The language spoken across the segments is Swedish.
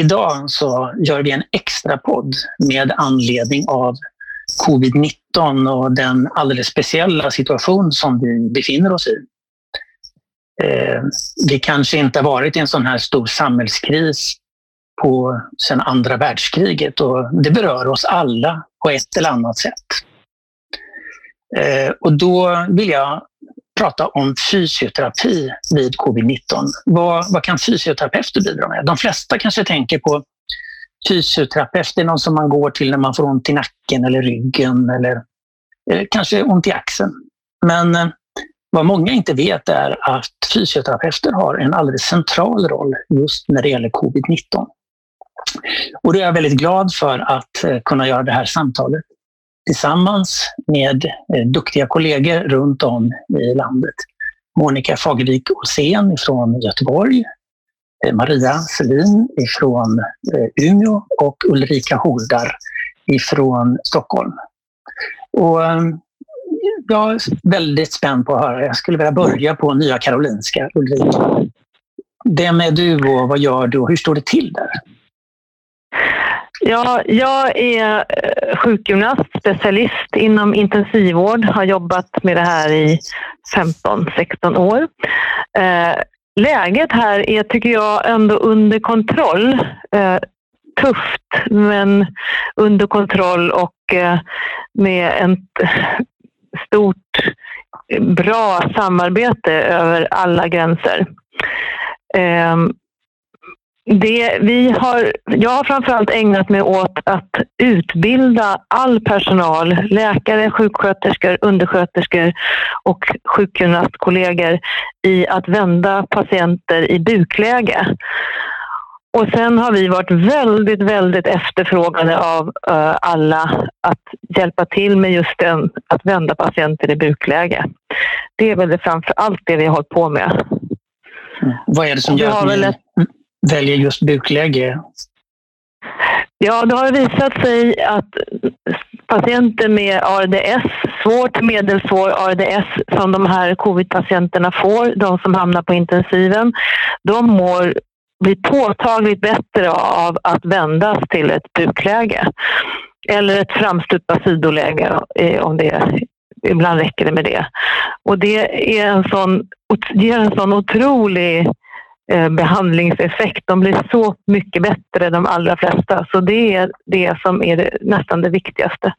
Idag så gör vi en extra podd med anledning av covid-19 och den alldeles speciella situation som vi befinner oss i. Eh, vi kanske inte har varit i en sån här stor samhällskris på sedan andra världskriget och det berör oss alla på ett eller annat sätt. Eh, och då vill jag prata om fysioterapi vid covid-19. Vad, vad kan fysioterapeuter bidra med? De flesta kanske tänker på fysioterapeut, det är någon som man går till när man får ont i nacken eller ryggen eller kanske ont i axeln. Men eh, vad många inte vet är att fysioterapeuter har en alldeles central roll just när det gäller covid-19. Och det är jag väldigt glad för att eh, kunna göra det här samtalet tillsammans med eh, duktiga kollegor runt om i landet. Monica Fagervik Olsén från Göteborg, eh, Maria Selin från eh, Umeå och Ulrika Hordar från Stockholm. Och eh, jag är väldigt spänd på att höra. Jag skulle vilja börja på Nya Karolinska. Ulrika, vem är du och vad gör du och hur står det till där? Ja, jag är eh, sjukgymnast, specialist inom intensivvård, har jobbat med det här i 15-16 år. Eh, läget här är, tycker jag, ändå under kontroll. Eh, tufft, men under kontroll och med ett stort, bra samarbete över alla gränser. Ehm, det, vi har, jag har framförallt ägnat mig åt att utbilda all personal, läkare, sjuksköterskor, undersköterskor och sjukgymnastkollegor i att vända patienter i bukläge. Och sen har vi varit väldigt, väldigt efterfrågade av uh, alla att hjälpa till med just den, att vända patienter i bukläge. Det är väl framför allt det vi har hållit på med. Mm. Vad är det som gör att ni... Väljer just bukläge? Ja, det har visat sig att patienter med ARDS, svårt medelsvår ARDS som de här covid-patienterna får, de som hamnar på intensiven, de mår blir påtagligt bättre av att vändas till ett bukläge. Eller ett framstupa sidoläge eh, om det ibland räcker det med det. Och det är en sån, ger en sån otrolig behandlingseffekt. De blir så mycket bättre, de allra flesta. Så det är det som är det, nästan det viktigaste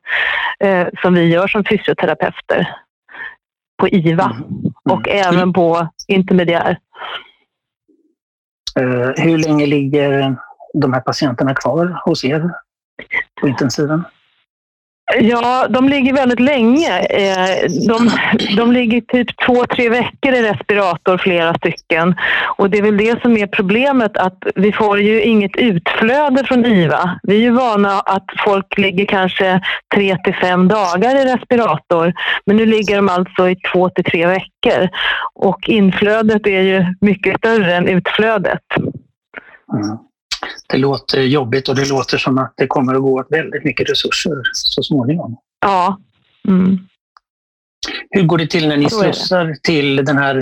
eh, som vi gör som fysioterapeuter på IVA mm. Mm. och även på intermediär. Eh, hur länge ligger de här patienterna kvar hos er på intensiven? Ja, de ligger väldigt länge. Eh, de, de ligger typ två, tre veckor i respirator, flera stycken. Och det är väl det som är problemet, att vi får ju inget utflöde från IVA. Vi är ju vana att folk ligger kanske tre till fem dagar i respirator, men nu ligger de alltså i två till tre veckor. Och inflödet är ju mycket större än utflödet. Mm det låter jobbigt och det låter som att det kommer att gå åt väldigt mycket resurser så småningom. Ja. Mm. Hur går det till när ni slussar till den här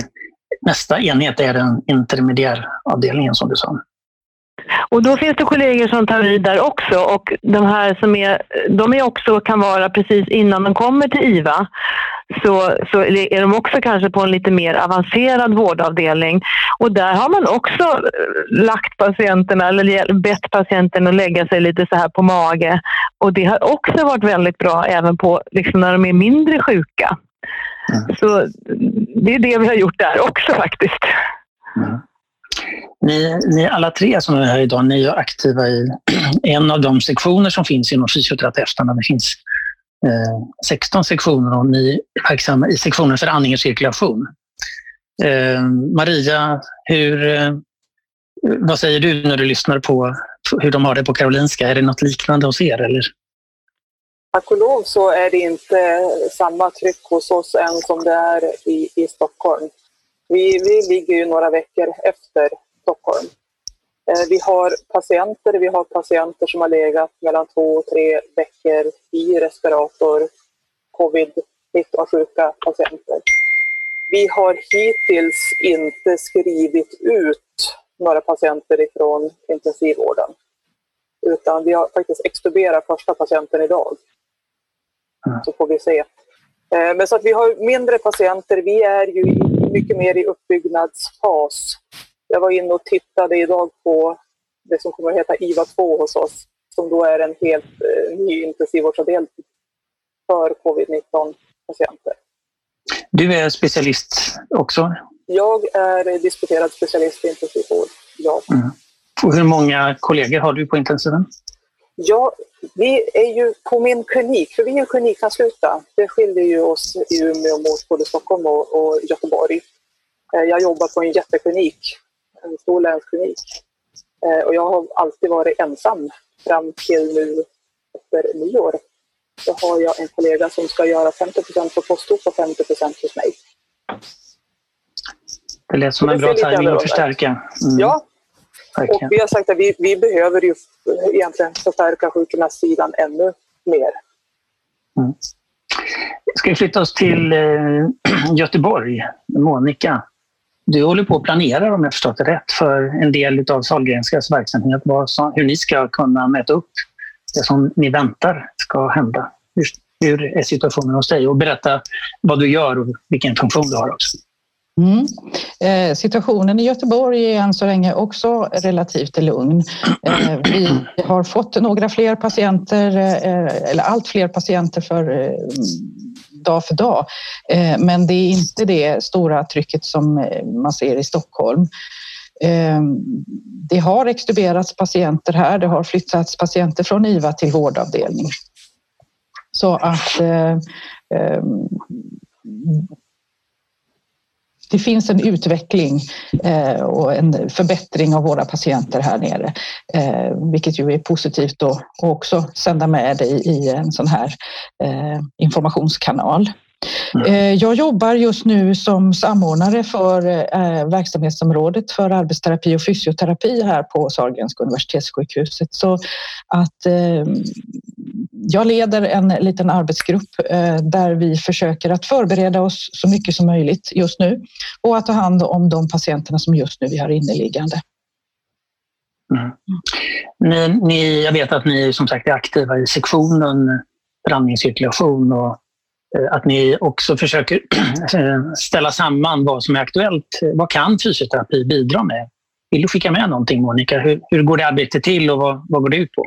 nästa enhet, är den intermediäravdelningen som du sa? Och då finns det kollegor som tar vid där också och de här som är, de är också, kan vara precis innan de kommer till IVA så, så är de också kanske på en lite mer avancerad vårdavdelning. Och där har man också eh, lagt patienterna, eller bett patienten att lägga sig lite så här på mage. Och det har också varit väldigt bra även på liksom när de är mindre sjuka. Mm. Så det är det vi har gjort där också faktiskt. Mm. Ni, ni alla tre som är här idag, ni är aktiva i en av de sektioner som finns inom fysioterapeuterna. Det finns Eh, 16 sektioner och ni är verksamma i sektionen för andning och cirkulation. Eh, Maria, hur, eh, vad säger du när du lyssnar på hur de har det på Karolinska? Är det något liknande hos er? Eller? Tack och lov så är det inte samma tryck hos oss än som det är i, i Stockholm. Vi, vi ligger ju några veckor efter Stockholm. Eh, vi har patienter, vi har patienter som har legat mellan två och tre veckor i respirator, covid-19-sjuka patienter. Vi har hittills inte skrivit ut några patienter ifrån intensivvården. Utan vi har faktiskt extuberat första patienten idag. Så får vi se. Eh, men så att vi har mindre patienter. Vi är ju mycket mer i uppbyggnadsfas. Jag var inne och tittade idag på det som kommer att heta IVA 2 hos oss, som då är en helt eh, ny intensivvårdsavdelning för covid-19 patienter. Du är specialist också? Jag är disputerad specialist i intensivvård, ja. Mm. Och hur många kollegor har du på intensiven? Ja, vi är ju på min klinik, för vi är klinikansluta. Det skiljer ju oss i Umeå mot både Stockholm och, och Göteborg. Eh, jag jobbar på en jätteklinik, en stor länsklinik. Eh, och jag har alltid varit ensam fram till nu efter nyår. Då har jag en kollega som ska göra 50% på posthop och 50% hos mig. Det lät som en bra tajming att förstärka. Mm. Ja, och vi har sagt att vi, vi behöver ju egentligen förstärka sjukgymnastsidan ännu mer. Mm. Ska vi flytta oss till eh, Göteborg, Monica? Du håller på att planera, om jag förstått det rätt, för en del av Sahlgrenskas verksamhet, hur ni ska kunna mäta upp det som ni väntar ska hända. Hur, hur är situationen hos dig? Och berätta vad du gör och vilken funktion du har också. Mm. Eh, situationen i Göteborg är än så länge också relativt lugn. Eh, vi har fått några fler patienter, eh, eller allt fler patienter för eh, dag för dag. Eh, men det är inte det stora trycket som eh, man ser i Stockholm. Eh, det har extuberats patienter här. Det har flyttats patienter från IVA till vårdavdelning. Så att det finns en utveckling eh, och en förbättring av våra patienter här nere, eh, vilket ju är positivt att också sända med i en sån här eh, informationskanal. Mm. Jag jobbar just nu som samordnare för verksamhetsområdet för arbetsterapi och fysioterapi här på Sahlgrenska universitetssjukhuset. Så att jag leder en liten arbetsgrupp eh, där vi försöker att förbereda oss så mycket som möjligt just nu och att ta hand om de patienterna som just nu vi har inneliggande. Mm. Ni, ni, jag vet att ni som sagt är aktiva i sektionen för andningscirkulation och eh, Eh, att ni också försöker eh, ställa samman vad som är aktuellt. Vad kan fysioterapi bidra med? Vill du skicka med någonting Monica? Hur, hur går det arbetet till och vad, vad går det ut på?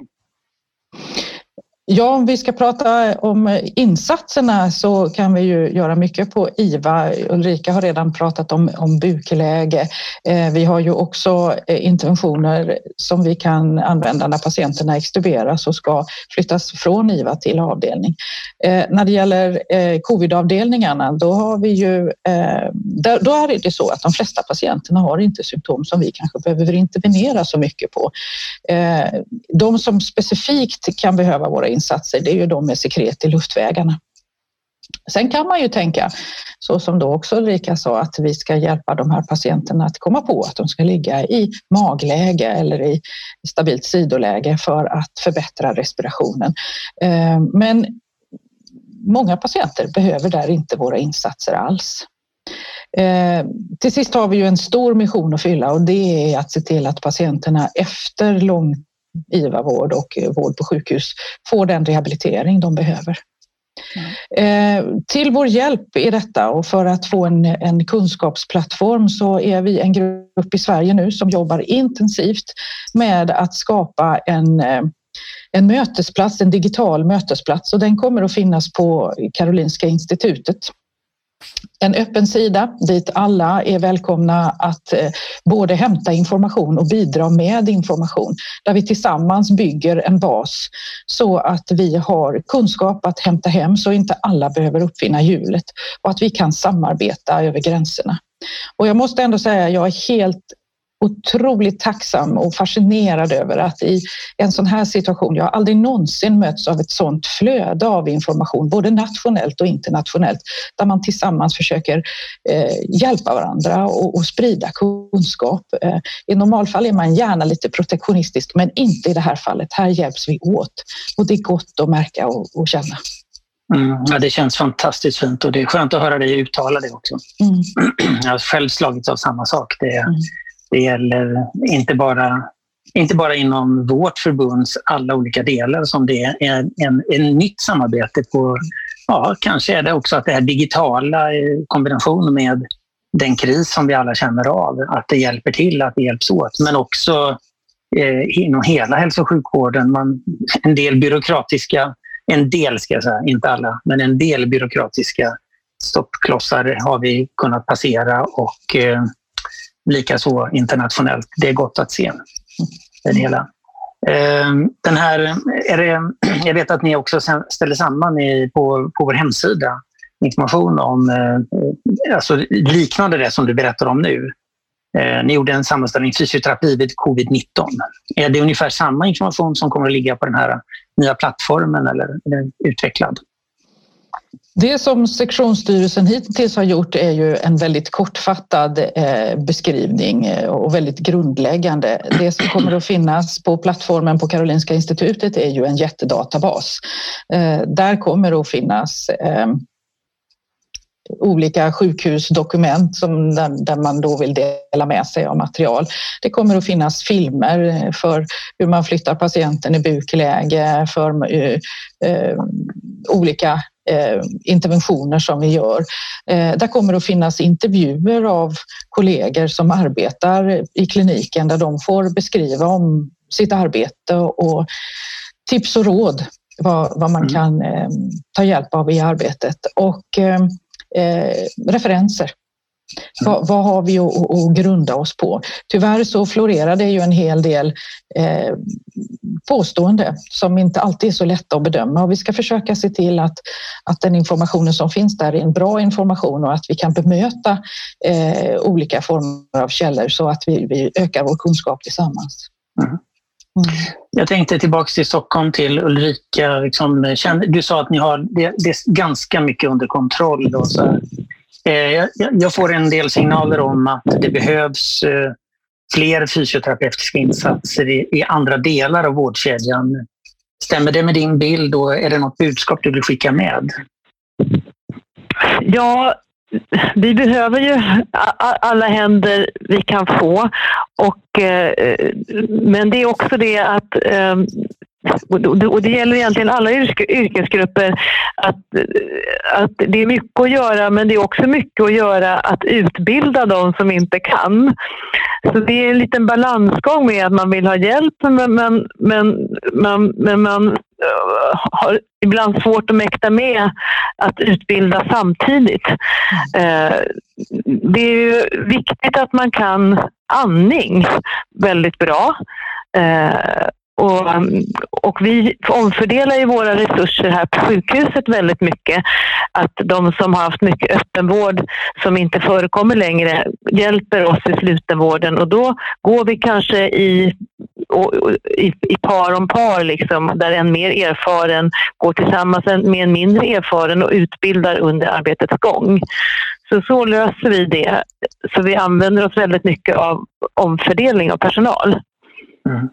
Ja, om vi ska prata om insatserna så kan vi ju göra mycket på IVA. Ulrika har redan pratat om, om bukläge. Eh, vi har ju också eh, intentioner interventioner som vi kan använda när patienterna extuberas och ska flyttas från IVA till avdelning. Eh, när det gäller covidavdelningarna, då har vi ju, då är det så att de flesta patienterna har inte symptom som vi kanske behöver intervenera så mycket på. De som specifikt kan behöva våra insatser, det är ju de med sekret i luftvägarna. Sen kan man ju tänka, så som då också Ulrika sa, att vi ska hjälpa de här patienterna att komma på att de ska ligga i magläge eller i stabilt sidoläge för att förbättra respirationen. Eh, men många patienter behöver där inte våra insatser alls. Eh, till sist har vi ju en stor mission att fylla och det är att se till att patienterna efter lång IVA-vård och eh, vård på sjukhus får den rehabilitering de behöver. Mm. till vår hjälp i detta och för att få en, en kunskapsplattform så är vi en grupp i Sverige nu som jobbar intensivt med att skapa en eh, en mötesplats, en digital mötesplats och den kommer att finnas på Karolinska institutet en öppen sida dit alla är välkomna att eh, både hämta information och bidra med information där vi tillsammans bygger en bas så att vi har kunskap att hämta hem så inte alla behöver uppfinna hjulet och att vi kan samarbeta över gränserna. Och jag måste ändå säga, jag är helt otroligt tacksam och fascinerad över att i en sån här situation, jag har aldrig någonsin mötts av ett sånt flöde av information, både nationellt och internationellt, där man tillsammans försöker eh, hjälpa varandra och, och sprida kunskap. Eh, I normalfall är man gärna lite protektionistisk, men inte i det här fallet. Här hjälps vi åt och det är gott att märka och, och känna. Mm, ja, det känns fantastiskt fint och det är skönt att höra dig uttala det också. Mm. Jag har själv slagits av samma sak. Det, mm det gäller inte bara, inte bara inom vårt förbunds alla olika delar som det är en, en, en nytt samarbete på, ja, kanske är det också att det här digitala eh, i kombination med den kris som vi alla känner av, att det hjälper till, att det hjälps åt. Men också eh, inom hela hälso och sjukvården, man, en del byråkratiska en del, ska jag säga, inte alla, men en del byråkratiska stoppklossar har vi kunnat passera och eh, likaså internationellt. Det är gott att se Den, hela. Ehm, den här, är det, jag vet att ni också ställer samman i, på, på vår hemsida information om eh, alltså liknande det som du berättar om nu. Eh, ni gjorde en sammanställning fysioterapi vid covid-19. Är det ungefär samma information som kommer att ligga på den här nya plattformen eller är den utvecklad? Det som sektionsstyrelsen hittills har gjort är ju en väldigt kortfattad eh, beskrivning eh, och väldigt grundläggande. Det som kommer att finnas på plattformen på Karolinska institutet är ju en jättedatabas. Eh, där kommer det att finnas olika sjukhusdokument som, där, där, man då vill dela med sig av material. Det kommer att finnas filmer för hur man flyttar patienten i bukläge, för eh, olika interventioner som vi gör. Eh, där kommer att finnas intervjuer av kollegor som arbetar i kliniken där de får beskriva om sitt arbete och tips och råd vad, vad man mm. kan eh, ta hjälp av i arbetet. Och eh, eh, referenser. Vad, vad, har vi att, att, grunda oss på? Tyvärr så florerar det ju en hel del eh, påstående som inte alltid är så lätta att bedöma och vi ska försöka se till att, att den informationen som finns där är en bra information och att vi kan bemöta eh, olika former av källor så att vi, vi ökar vår kunskap tillsammans. Mm. Mm. Jag tänkte tillbaka till Stockholm, till Ulrika. Liksom, du sa att ni har det, det ganska mycket under kontroll. Och så Eh, jag får en del signaler om att det behövs eh, fler fysioterapeutiska insatser i, andra delar av vårdkedjan. Stämmer det med din bild och är det något budskap du vill skicka med? Ja, vi behöver ju alla händer vi kan få. Och, eh, men det är också det att och det gäller egentligen alla yrkesgrupper, att, att det är mycket att göra men det är också mycket att göra att utbilda de som inte kan. Så det är en liten balansgång med att man vill ha hjälp men, men, men, men, men man eh, har ibland svårt att mäkta med att utbilda samtidigt. Eh, det är ju viktigt att man kan andning väldigt bra. Eh, och, um, och, vi omfördelar ju våra resurser här på sjukhuset väldigt mycket. Att de som har haft mycket öppenvård som inte förekommer längre hjälper oss i slutenvården och då går vi kanske i, i, i par om par liksom, där en mer erfaren går tillsammans med en mindre erfaren och utbildar under arbetets gång. Så så löser vi det. Så vi använder oss väldigt mycket av omfördelning av personal. Mm.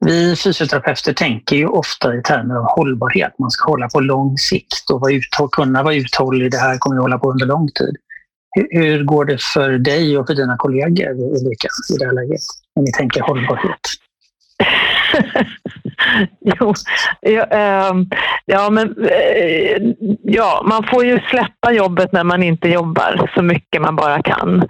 Vi fysioterapeuter tänker ju ofta i termer av hållbarhet. Man ska hålla på lång sikt och vara uthåll, kunna vara uthållig. Det här kommer vi hålla på under lång tid. Hur, hur går det för dig och för dina kollegor Ulrika, i det här läget? När ni tänker hållbarhet? jo, ja, äh, ja, men äh, ja, man får ju släppa jobbet när man inte jobbar så mycket man bara kan.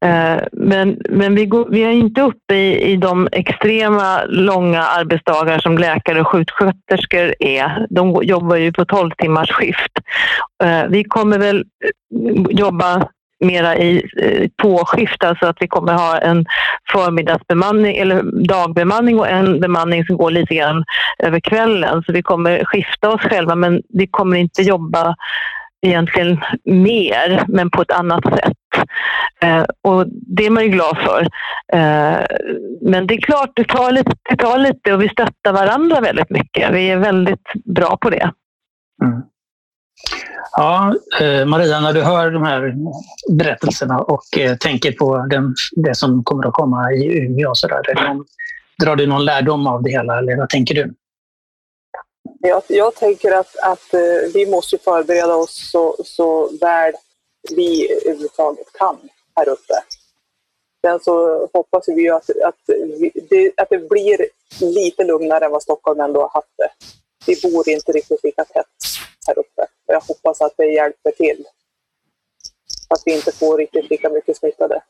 Äh, men men vi, går, vi är inte uppe i, i de extrema långa arbetsdagar som läkare och sjuksköterskor är. De jobbar ju på 12 timmars skift. Eh, vi kommer väl jobba mera i eh, påskift, alltså att vi kommer ha en förmiddagsbemanning eller dagbemanning och en bemanning som går lite grann över kvällen. Så vi kommer skifta oss själva men vi kommer inte jobba egentligen mer, men på ett annat sätt. Eh, och det är man ju glad för. Eh, men det är klart, det tar, lite, det tar lite och vi stöttar varandra väldigt mycket. Vi är väldigt bra på det. Mm. Ja, eh, Maria, när du hör de här berättelserna och eh, tänker på den, det som kommer att komma i Umeå, så där, drar du någon lärdom av det hela eller vad tänker du? Jag, jag tänker att, att eh, vi måste förbereda oss så, så väl vi överhuvudtaget kan här uppe. Sen så hoppas vi ju att, att, vi, det, att det blir lite lugnare än vad Stockholm ändå har haft det. Vi bor inte riktigt lika tätt här uppe. Jag hoppas att det hjälper till. Att vi inte får riktigt lika mycket smittade.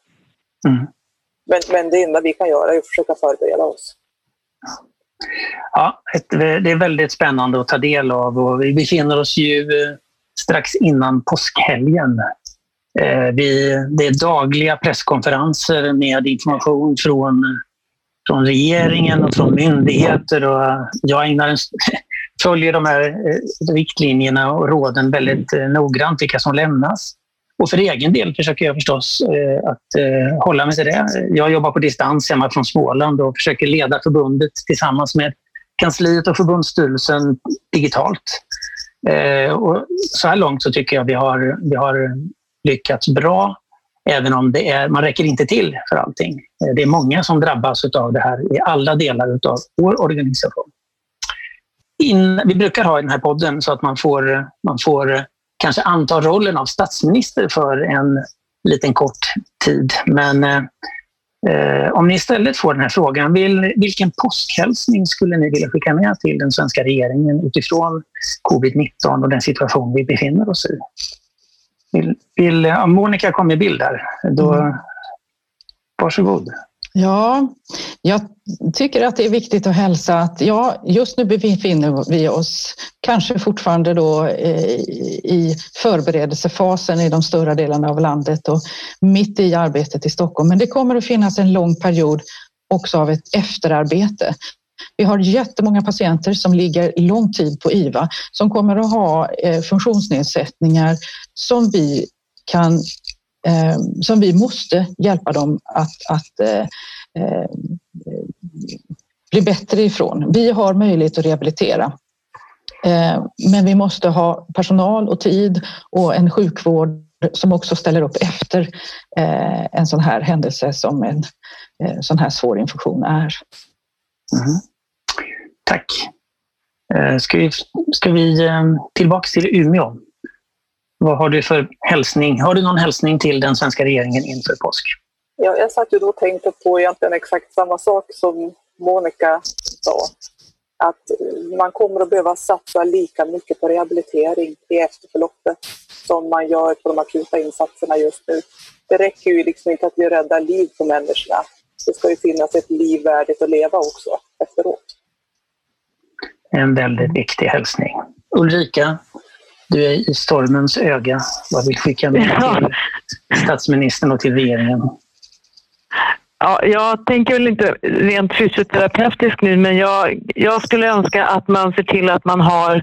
Mm. Men, men det enda vi kan göra är att försöka förbereda oss. Ja, det är väldigt spännande att ta del av och vi befinner oss ju eh, strax innan påskhelgen. Eh, vi, det är dagliga presskonferenser med information från, från regeringen och från myndigheter. Och jag ägnar en, följer de här eh, riktlinjerna och råden väldigt eh, noggrant, vilka som lämnas. Och för egen del försöker jag förstås eh, att hålla mig till det. Jag jobbar på distans hemma från Småland och försöker leda förbundet tillsammans med kansliet och förbundsstyrelsen digitalt. Och så här långt så tycker jag vi har, vi har lyckats bra, även om det är, man räcker inte till för allting. Det är många som drabbas av det här i alla delar av vår organisation. In, vi brukar ha i den här podden så att man får, man får kanske anta rollen av statsminister för en liten kort tid. Men eh, om ni istället får den här frågan, vill, vilken påskhälsning skulle ni vilja skicka med till den svenska regeringen utifrån covid-19 och den situation vi befinner oss i? Vill, vill, om Monica kom i bild där, då mm. varsågod. Ja, jag tycker att det är viktigt att hälsa att ja, just nu befinner vi oss kanske fortfarande då eh, i förberedelsefasen i de större delarna av landet och mitt i arbetet i Stockholm. Men det kommer att finnas en lång period också av ett efterarbete. Vi har jättemånga patienter som ligger lång tid på IVA som kommer att ha eh, funktionsnedsättningar som vi kan Ehm, som vi måste hjälpa dem att, att eh, eh, bli bättre ifrån. Vi har möjlighet att rehabilitera. Eh, men vi måste ha personal och tid och en sjukvård som också ställer upp efter eh, en sån här händelse som en eh, sån här svår infektion är. Mm. Tack. Eh, ska vi, ska vi eh, tillbaka till Umeå? Vad har du för hälsning? Har du någon hälsning till den svenska regeringen inför påsk? Ja, jag satt ju då och tänkte på egentligen exakt samma sak som Monica sa. Att man kommer att behöva satsa lika mycket på rehabilitering i efterförloppet som man gör på de akuta insatserna just nu. Det räcker ju liksom inte att vi räddar liv på människorna. Det ska ju finnas ett liv värdigt att leva också efteråt. En väldigt viktig hälsning. Ulrika, du är i stormens öga. Vad vill skicka med till statsministern och till regeringen? Ja, jag tänker väl inte rent fysioterapeutiskt nu, men jag, jag skulle önska att man ser till att man har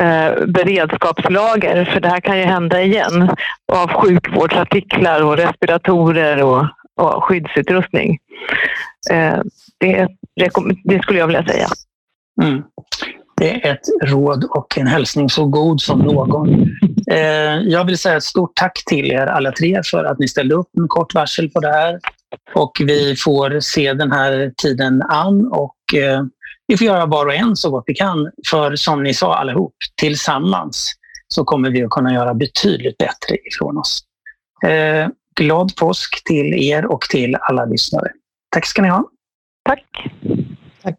eh, beredskapslager, för det här kan ju hända igen, av sjukvårdsartiklar och respiratorer och, och skyddsutrustning. Eh, det, det, skulle jag vilja säga. Mm. Det är ett råd och en hälsning så god som någon. Eh, jag vill säga ett stort tack till er alla tre för att ni ställde upp med kort varsel på det här. Och vi får se den här tiden an och eh, vi får göra var och en så gott vi kan. För som ni sa allihop, tillsammans så kommer vi att kunna göra betydligt bättre ifrån oss. Eh, glad påsk till er och till alla lyssnare. Tack ska ni ha. Tack. Tack.